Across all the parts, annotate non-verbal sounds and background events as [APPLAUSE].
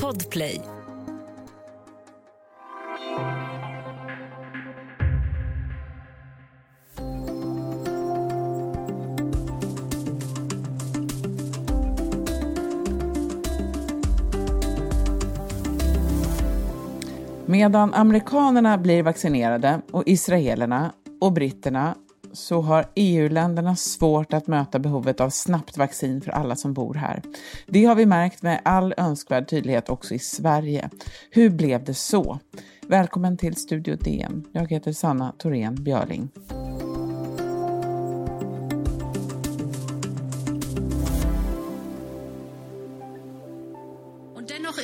Podplay. Medan amerikanerna blir vaccinerade och israelerna och britterna så har EU-länderna svårt att möta behovet av snabbt vaccin för alla som bor här. Det har vi märkt med all önskvärd tydlighet också i Sverige. Hur blev det så? Välkommen till Studio DN. Jag heter Sanna Thorén Björling.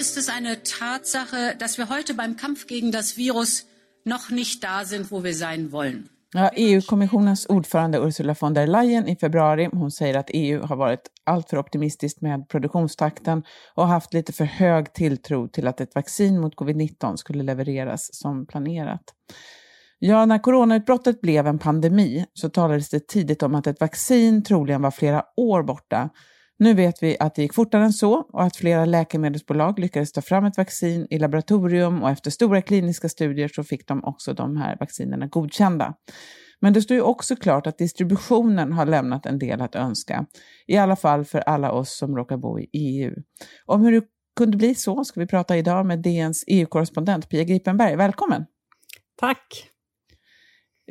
Ist es eine Tatsache, dass wir heute beim Kampf gegen das Virus noch nicht da sind, wo wir sein wollen. Ja, EU-kommissionens ordförande Ursula von der Leyen i februari, hon säger att EU har varit alltför optimistiskt med produktionstakten och haft lite för hög tilltro till att ett vaccin mot covid-19 skulle levereras som planerat. Ja, när coronautbrottet blev en pandemi så talades det tidigt om att ett vaccin troligen var flera år borta nu vet vi att det gick fortare än så och att flera läkemedelsbolag lyckades ta fram ett vaccin i laboratorium och efter stora kliniska studier så fick de också de här vaccinerna godkända. Men det står ju också klart att distributionen har lämnat en del att önska. I alla fall för alla oss som råkar bo i EU. Om hur det kunde bli så ska vi prata idag med DNs EU-korrespondent Pia Gripenberg. Välkommen! Tack!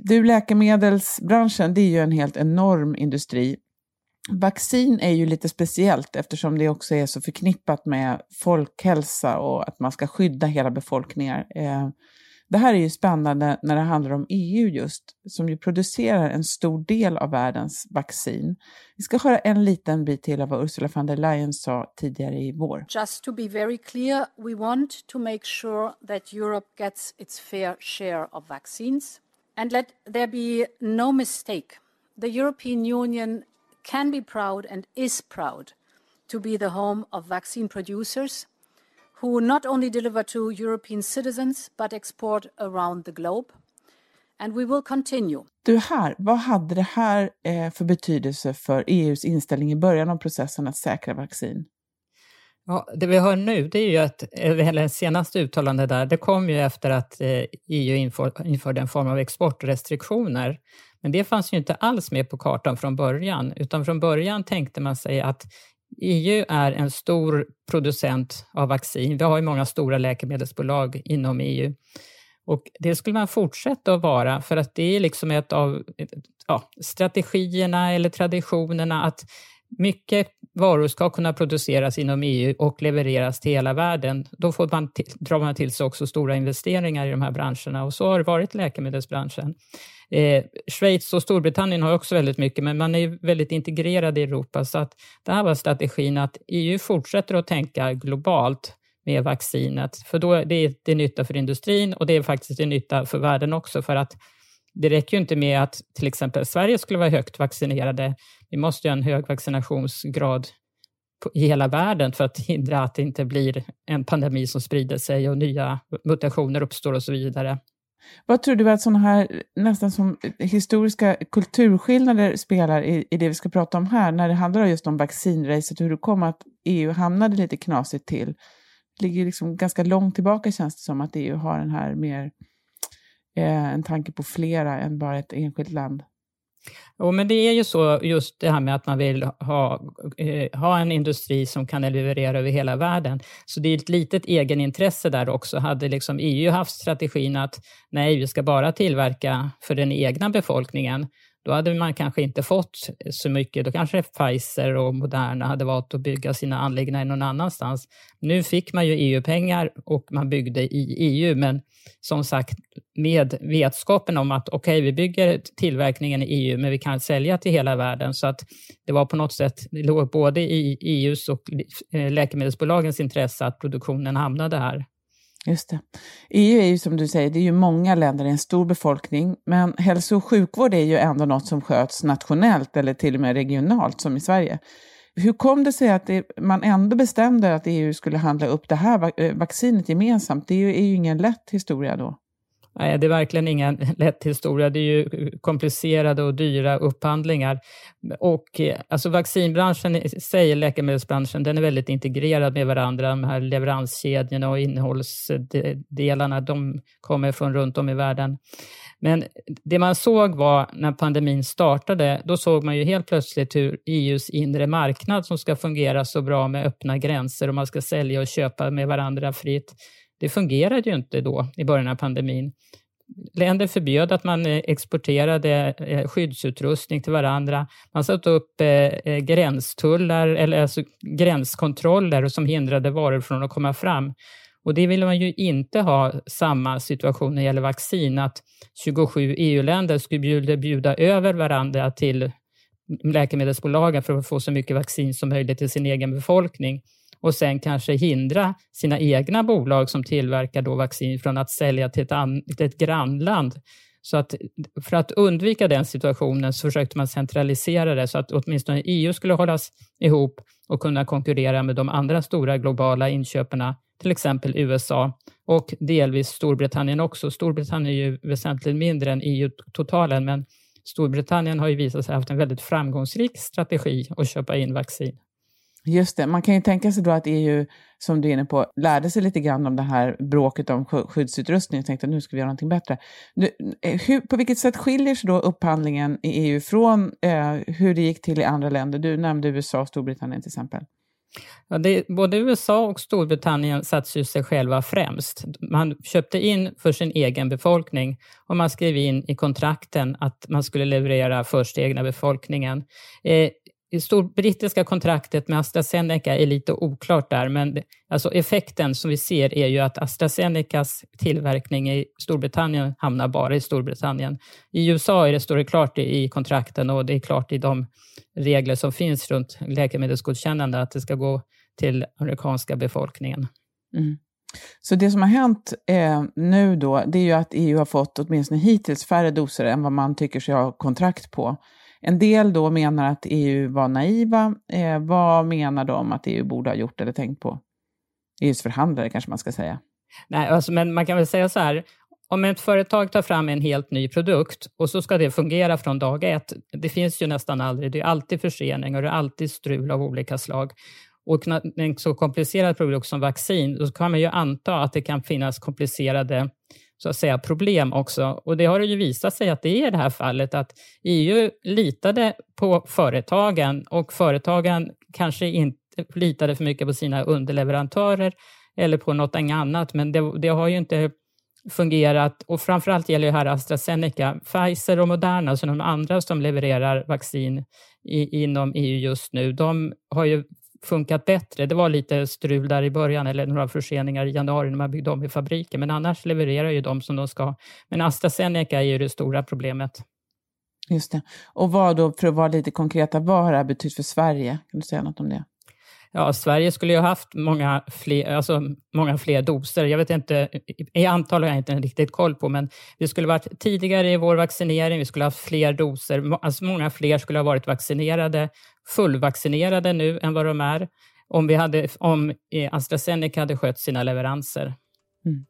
Du, läkemedelsbranschen, det är ju en helt enorm industri Vaccin är ju lite speciellt eftersom det också är så förknippat med folkhälsa och att man ska skydda hela befolkningar. Eh, det här är ju spännande när det handlar om EU just, som ju producerar en stor del av världens vaccin. Vi ska höra en liten bit till av vad Ursula von der Leyen sa tidigare i vår. Just to be very clear, we want to make sure that Europe gets its fair share of vaccines. And let there be no mistake. The European Union can be proud and is proud to be the home of vaccine producers who not only deliver to European citizens but export around the globe. And we will continue. Du här, vad hade det här eh, för betydelse för EUs inställning i början av processen att säkra vaccin? Ja, det vi hör nu, det är ju att, eller senaste uttalande där, det kom ju efter att EU eh, e inför, införde en form av exportrestriktioner men det fanns ju inte alls med på kartan från början, utan från början tänkte man sig att EU är en stor producent av vaccin. Vi har ju många stora läkemedelsbolag inom EU. Och det skulle man fortsätta att vara, för att det är liksom ett av ja, strategierna eller traditionerna att mycket varor ska kunna produceras inom EU och levereras till hela världen. Då får man till, drar man till sig också stora investeringar i de här branscherna och så har det varit i läkemedelsbranschen. Eh, Schweiz och Storbritannien har också väldigt mycket, men man är väldigt integrerad i Europa. Så att det här var strategin att EU fortsätter att tänka globalt med vaccinet, för då det är det nytta för industrin och det är faktiskt till nytta för världen också, för att det räcker ju inte med att till exempel Sverige skulle vara högt vaccinerade. Vi måste ju ha en hög vaccinationsgrad i hela världen för att hindra att det inte blir en pandemi som sprider sig och nya mutationer uppstår och så vidare. Vad tror du att sådana här nästan som historiska kulturskillnader spelar i, i det vi ska prata om här, när det handlar just om vaccinracet, hur det kom att EU hamnade lite knasigt till? Det ligger liksom ganska långt tillbaka känns det som att EU har den här mer, eh, en tanke på flera än bara ett enskilt land. Jo, men det är ju så just det här med att man vill ha, eh, ha en industri som kan leverera över hela världen. Så det är ett litet egenintresse där också. Hade liksom EU haft strategin att nej, vi ska bara tillverka för den egna befolkningen, då hade man kanske inte fått så mycket. Då kanske Pfizer och Moderna hade valt att bygga sina anläggningar någon annanstans. Nu fick man ju EU-pengar och man byggde i EU, men som sagt med vetskapen om att okej, okay, vi bygger tillverkningen i EU, men vi kan sälja till hela världen. Så att det var på något sätt, det låg både i EUs och eh, läkemedelsbolagens intresse att produktionen hamnade här. Just det. EU är ju som du säger, det är ju många länder, det är en stor befolkning, men hälso och sjukvård är ju ändå något som sköts nationellt eller till och med regionalt som i Sverige. Hur kom det sig att det, man ändå bestämde att EU skulle handla upp det här eh, vaccinet gemensamt? Det är ju, är ju ingen lätt historia då. Nej, det är verkligen ingen [LAUGHS] lätt historia. Det är ju komplicerade och dyra upphandlingar. Och eh, alltså vaccinbranschen i sig, läkemedelsbranschen, den är väldigt integrerad med varandra. De här leveranskedjorna och innehållsdelarna, de kommer från runt om i världen. Men det man såg var när pandemin startade, då såg man ju helt plötsligt hur EUs inre marknad som ska fungera så bra med öppna gränser och man ska sälja och köpa med varandra fritt. Det fungerade ju inte då i början av pandemin. Länder förbjöd att man eh, exporterade eh, skyddsutrustning till varandra. Man satte upp eh, eh, gränstullar, eller alltså gränskontroller som hindrade varor från att komma fram. Och det vill man ju inte ha samma situation när det gäller vaccin, att 27 EU-länder skulle bjuda, bjuda över varandra till läkemedelsbolagen för att få så mycket vaccin som möjligt till sin egen befolkning och sen kanske hindra sina egna bolag som tillverkar då vaccin från att sälja till ett, an, till ett grannland. Så att för att undvika den situationen så försökte man centralisera det så att åtminstone EU skulle hållas ihop och kunna konkurrera med de andra stora globala inköparna, till exempel USA och delvis Storbritannien också. Storbritannien är ju väsentligt mindre än EU-totalen, men Storbritannien har ju visat sig ha haft en väldigt framgångsrik strategi att köpa in vaccin. Just det, man kan ju tänka sig då att EU, som du är inne på, lärde sig lite grann om det här bråket om skyddsutrustning och tänkte att nu ska vi göra någonting bättre. Nu, eh, hur, på vilket sätt skiljer sig då upphandlingen i EU från eh, hur det gick till i andra länder? Du nämnde USA och Storbritannien till exempel. Ja, det, både USA och Storbritannien satte ju sig själva främst. Man köpte in för sin egen befolkning och man skrev in i kontrakten att man skulle leverera först egna befolkningen. Eh, det storbrittiska kontraktet med AstraZeneca är lite oklart där, men alltså effekten som vi ser är ju att AstraZenecas tillverkning i Storbritannien hamnar bara i Storbritannien. I USA är det, står det klart i kontrakten och det är klart i de regler som finns runt läkemedelsgodkännande att det ska gå till amerikanska befolkningen. Mm. Så det som har hänt eh, nu då, det är ju att EU har fått åtminstone hittills färre doser än vad man tycker sig ha kontrakt på. En del då menar att EU var naiva. Eh, vad menar de att EU borde ha gjort eller tänkt på? EUs förhandlare kanske man ska säga. Nej, alltså, men man kan väl säga så här, om ett företag tar fram en helt ny produkt och så ska det fungera från dag ett, det finns ju nästan aldrig, det är alltid försening och det är alltid strul av olika slag. Och en så komplicerad produkt som vaccin, då kan man ju anta att det kan finnas komplicerade så att säga, problem också. Och det har ju visat sig att det är i det här fallet att EU litade på företagen och företagen kanske inte litade för mycket på sina underleverantörer eller på något annat, men det, det har ju inte fungerat och framförallt gäller det här AstraZeneca. Pfizer och Moderna, alltså de andra som levererar vaccin i, inom EU just nu, de har ju funkat bättre. Det var lite strul där i början, eller några förseningar i januari när man byggde om i fabriken, men annars levererar ju de som de ska. Men AstraZeneca är ju det stora problemet. Just det. Och vad då, för att vara lite konkreta, vad har det här betytt för Sverige? Kan du säga något om det? Ja, Sverige skulle ju ha haft många fler, alltså många fler doser. Jag vet inte, i antal har jag inte riktigt koll på, men vi skulle varit tidigare i vår vaccinering, vi skulle ha haft fler doser, alltså många fler skulle ha varit vaccinerade, fullvaccinerade nu än vad de är, om, vi hade, om eh, AstraZeneca hade skött sina leveranser. Mm.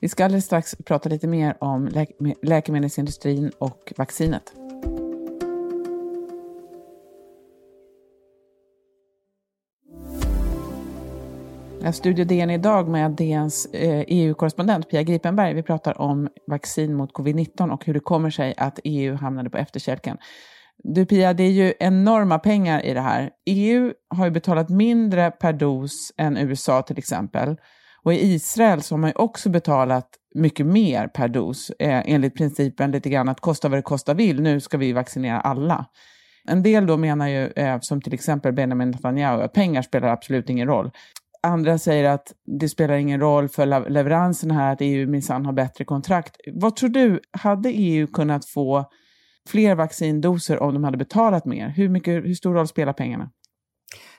Vi ska alldeles strax prata lite mer om läke, läkemedelsindustrin och vaccinet. Studio DN idag med DNs EU-korrespondent eh, e Pia Gripenberg. Vi pratar om vaccin mot covid-19 och hur det kommer sig att EU hamnade på efterkälken. Du Pia, det är ju enorma pengar i det här. EU har ju betalat mindre per dos än USA till exempel. Och i Israel så har man ju också betalat mycket mer per dos eh, enligt principen lite grann att kosta vad det kosta vill. Nu ska vi vaccinera alla. En del då menar ju, eh, som till exempel Benjamin Netanyahu, att pengar spelar absolut ingen roll. Andra säger att det spelar ingen roll för leveranserna här, att EU minsann har bättre kontrakt. Vad tror du, hade EU kunnat få fler vaccindoser om de hade betalat mer? Hur, mycket, hur stor roll spelar pengarna?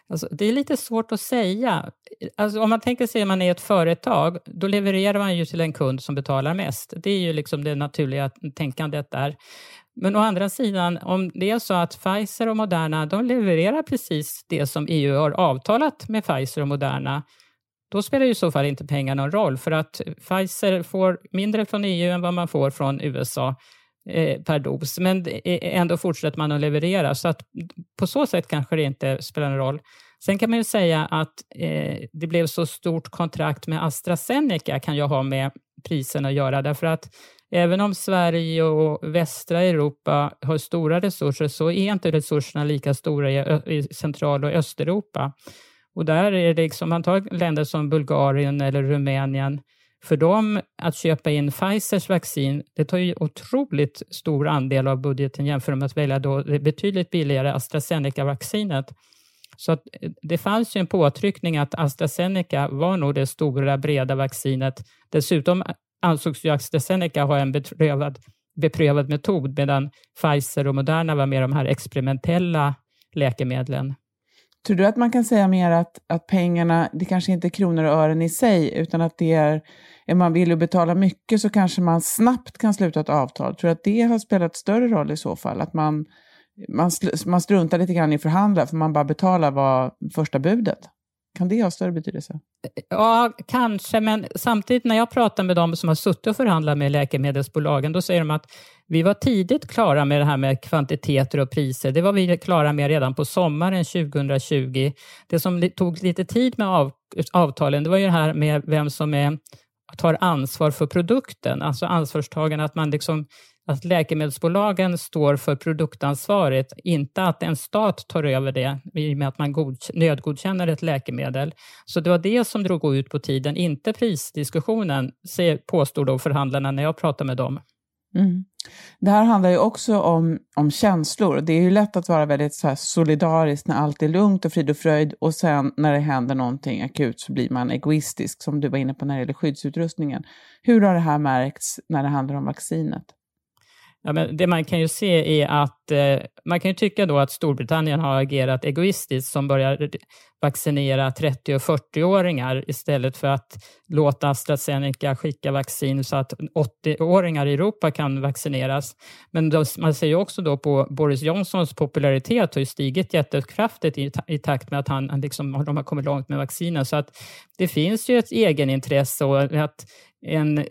Alltså, det är lite svårt att säga. Alltså, om man tänker sig att man är ett företag, då levererar man ju till en kund som betalar mest. Det är ju liksom det naturliga tänkandet där. Men å andra sidan, om det är så att Pfizer och Moderna de levererar precis det som EU har avtalat med Pfizer och Moderna, då spelar ju i så fall inte pengar någon roll, för att Pfizer får mindre från EU än vad man får från USA Eh, per dos, men ändå fortsätter man att leverera, så att på så sätt kanske det inte spelar någon roll. Sen kan man ju säga att eh, det blev så stort kontrakt med AstraZeneca kan jag ha med priserna att göra, därför att även om Sverige och västra Europa har stora resurser så är inte resurserna lika stora i, i Central och Östeuropa. Och där är det liksom, man tar länder som Bulgarien eller Rumänien, för dem att köpa in Pfizers vaccin, det tar ju otroligt stor andel av budgeten jämfört med att välja då det betydligt billigare AstraZeneca-vaccinet. Så att eh, det fanns ju en påtryckning att AstraZeneca var nog det stora breda vaccinet. Dessutom ansågs ju AstraZeneca ha en beprövad, beprövad metod medan Pfizer och Moderna var mer de här experimentella läkemedlen. Tror du att man kan säga mer att, att pengarna, det kanske inte är kronor och ören i sig, utan att det är, är man vill betala mycket så kanske man snabbt kan sluta ett avtal. Tror du att det har spelat större roll i så fall? Att man, man, man struntar lite grann i förhandla för man bara betalar vad första budet? Kan det ha större betydelse? Ja, kanske, men samtidigt när jag pratar med de som har suttit och förhandlat med läkemedelsbolagen, då säger de att vi var tidigt klara med det här med kvantiteter och priser. Det var vi klara med redan på sommaren 2020. Det som tog lite tid med av, avtalen, det var ju det här med vem som är, tar ansvar för produkten, alltså ansvarstagande, att man liksom att läkemedelsbolagen står för produktansvaret, inte att en stat tar över det i och med att man nödgodkänner ett läkemedel. Så det var det som drog ut på tiden, inte prisdiskussionen, påstod då förhandlarna när jag pratade med dem. Mm. Det här handlar ju också om, om känslor. Det är ju lätt att vara väldigt så solidarisk när allt är lugnt och frid och fröjd och sen när det händer någonting akut så blir man egoistisk, som du var inne på när det gäller skyddsutrustningen. Hur har det här märkts när det handlar om vaccinet? Ja, men det man kan ju se är att eh, man kan ju tycka då att Storbritannien har agerat egoistiskt som börjar vaccinera 30 och 40-åringar istället för att låta AstraZeneca skicka vaccin så att 80-åringar i Europa kan vaccineras. Men då, man ser ju också då på Boris Johnsons popularitet har ju stigit jättekraftigt i, i takt med att han, liksom, de har kommit långt med vaccinen. Så att det finns ju ett egenintresse och att en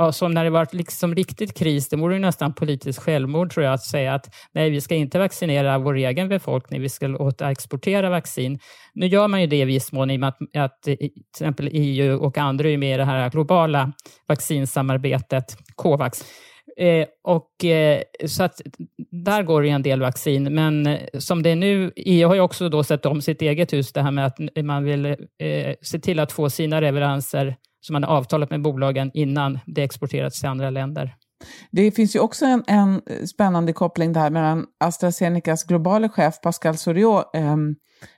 alltså som när det var liksom riktigt kris, det vore nästan politiskt självmord tror jag att säga att nej, vi ska inte vaccinera vår egen befolkning, vi ska låta exportera vaccin. Nu gör man ju det i viss mån i och med att, att till exempel EU och andra är med i det här globala vaccinsamarbetet, Covax. Eh, och, eh, så att där går det en del vaccin, men eh, som det är nu, EU har ju också då sett om sitt eget hus, det här med att man vill eh, se till att få sina leveranser som man har avtalat med bolagen innan det exporterats till andra länder. Det finns ju också en, en spännande koppling där mellan AstraZenecas globala chef Pascal Soriot, eh,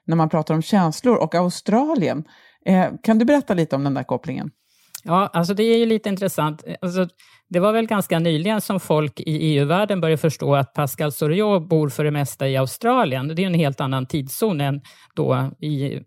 när man pratar om känslor, och Australien. Eh, kan du berätta lite om den där kopplingen? Ja, alltså det är ju lite intressant. Alltså, det var väl ganska nyligen som folk i EU-världen började förstå att Pascal Soriot bor för det mesta i Australien. Det är en helt annan tidszon än då i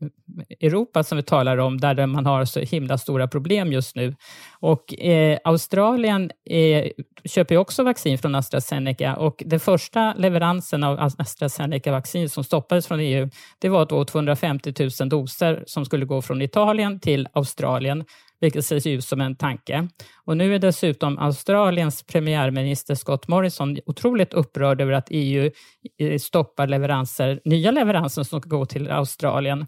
Europa som vi talar om, där man har så himla stora problem just nu. Och eh, Australien eh, köper också vaccin från AstraZeneca och den första leveransen av AstraZeneca-vaccin som stoppades från EU, det var då 250 000 doser som skulle gå från Italien till Australien vilket ser ut som en tanke. Och nu är dessutom Australiens premiärminister Scott Morrison otroligt upprörd över att EU eh, stoppar leveranser, nya leveranser som ska gå till Australien.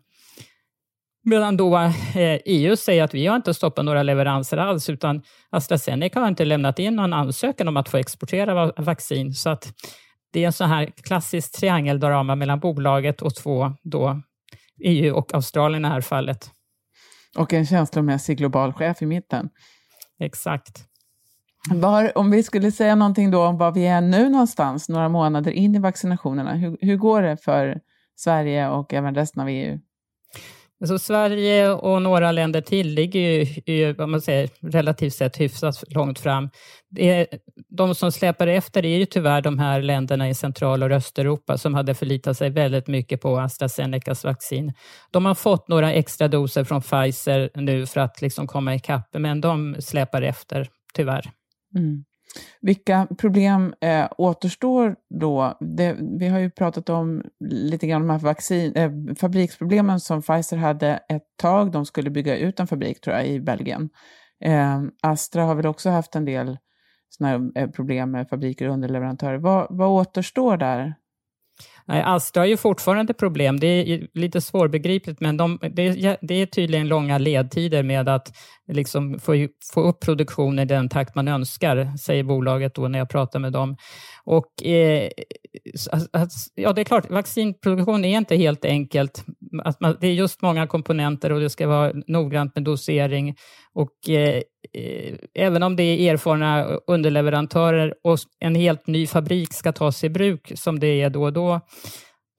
Medan då eh, EU säger att vi har inte stoppat några leveranser alls, utan AstraZeneca har inte lämnat in någon ansökan om att få exportera vaccin. Så att det är en sån här klassisk triangeldrama mellan bolaget och två då EU och Australien i det här fallet. Och en känslomässig global chef i mitten. Exakt. Var, om vi skulle säga någonting då om var vi är nu någonstans, några månader in i vaccinationerna, hur, hur går det för Sverige och även resten av EU? Alltså Sverige och några länder till ligger ju, vad man säger, relativt sett hyfsat långt fram. Är, de som släpar efter är ju tyvärr de här länderna i Central och Östeuropa som hade förlitat sig väldigt mycket på AstraZenecas vaccin. De har fått några extra doser från Pfizer nu för att liksom komma ikapp, men de släpar efter, tyvärr. Mm. Vilka problem eh, återstår då? Det, vi har ju pratat om lite grann de här vaccin, eh, fabriksproblemen som Pfizer hade ett tag. De skulle bygga ut en fabrik tror jag i Belgien. Eh, Astra har väl också haft en del såna eh, problem med fabriker och underleverantörer. Vad, vad återstår där? Nej, Astra har ju fortfarande problem. Det är lite svårbegripligt, men de, det, det, är tydligen långa ledtider med att liksom få, få upp produktionen i den takt man önskar, säger bolaget då när jag pratar med dem. Och, eh, alltså, alltså, ja, det är klart, vaccinproduktion är inte helt enkelt. Att man, det är just många komponenter och det ska vara noggrant med dosering. Och eh, eh, även om det är erfarna underleverantörer och en helt ny fabrik ska tas i bruk, som det är då och då,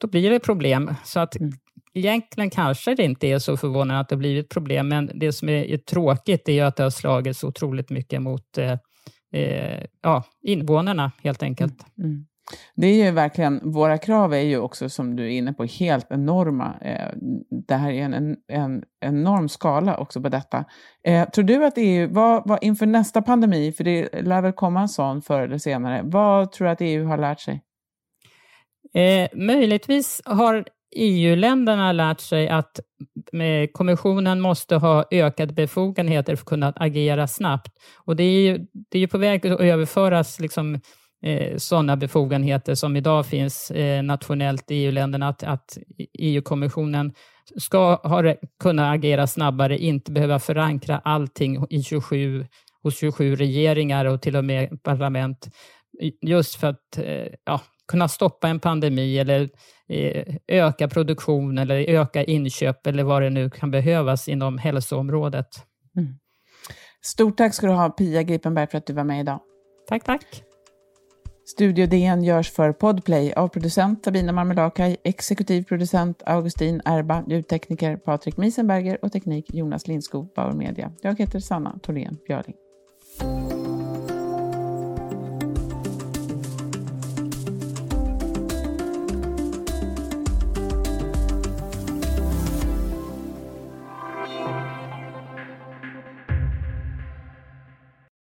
då blir det problem. Så att mm egentligen kanske det inte är så förvånande att det blivit problem, men det som är, är tråkigt är att det har slagit så otroligt mycket mot eh, eh, ja, invånarna helt enkelt. Mm. Mm. Det är ju verkligen, våra krav är ju också som du är inne på helt enorma. Eh, det här är en, en, en enorm skala också på detta. Eh, tror du att EU, vad, vad, inför nästa pandemi, för det lär väl komma en sån förr eller senare, vad tror du att EU har lärt sig? Eh, möjligtvis har EU-länderna lärt sig att eh, kommissionen måste ha ökade befogenheter för att kunna agera snabbt. Och det är ju, det är ju på väg att överföras liksom, eh, sådana befogenheter som idag finns eh, nationellt i EU-länderna, att, att EU-kommissionen ska ha, kunna agera snabbare, inte behöva förankra allting i 27, hos 27 regeringar och till och med parlament, just för att eh, ja, kunna stoppa en pandemi eller eh, öka produktion eller öka inköp eller vad det nu kan behövas inom hälsoområdet. Mm. Stort tack ska du ha Pia Gripenberg för att du var med idag. Tack, tack. Studio DN görs för Podplay av producent Sabina Marmelakai, exekutiv producent Augustin Erba, ljudtekniker Patrik Miesenberger och teknik Jonas Lindskog, Bauer Media. Jag heter Sanna Thorén Björling.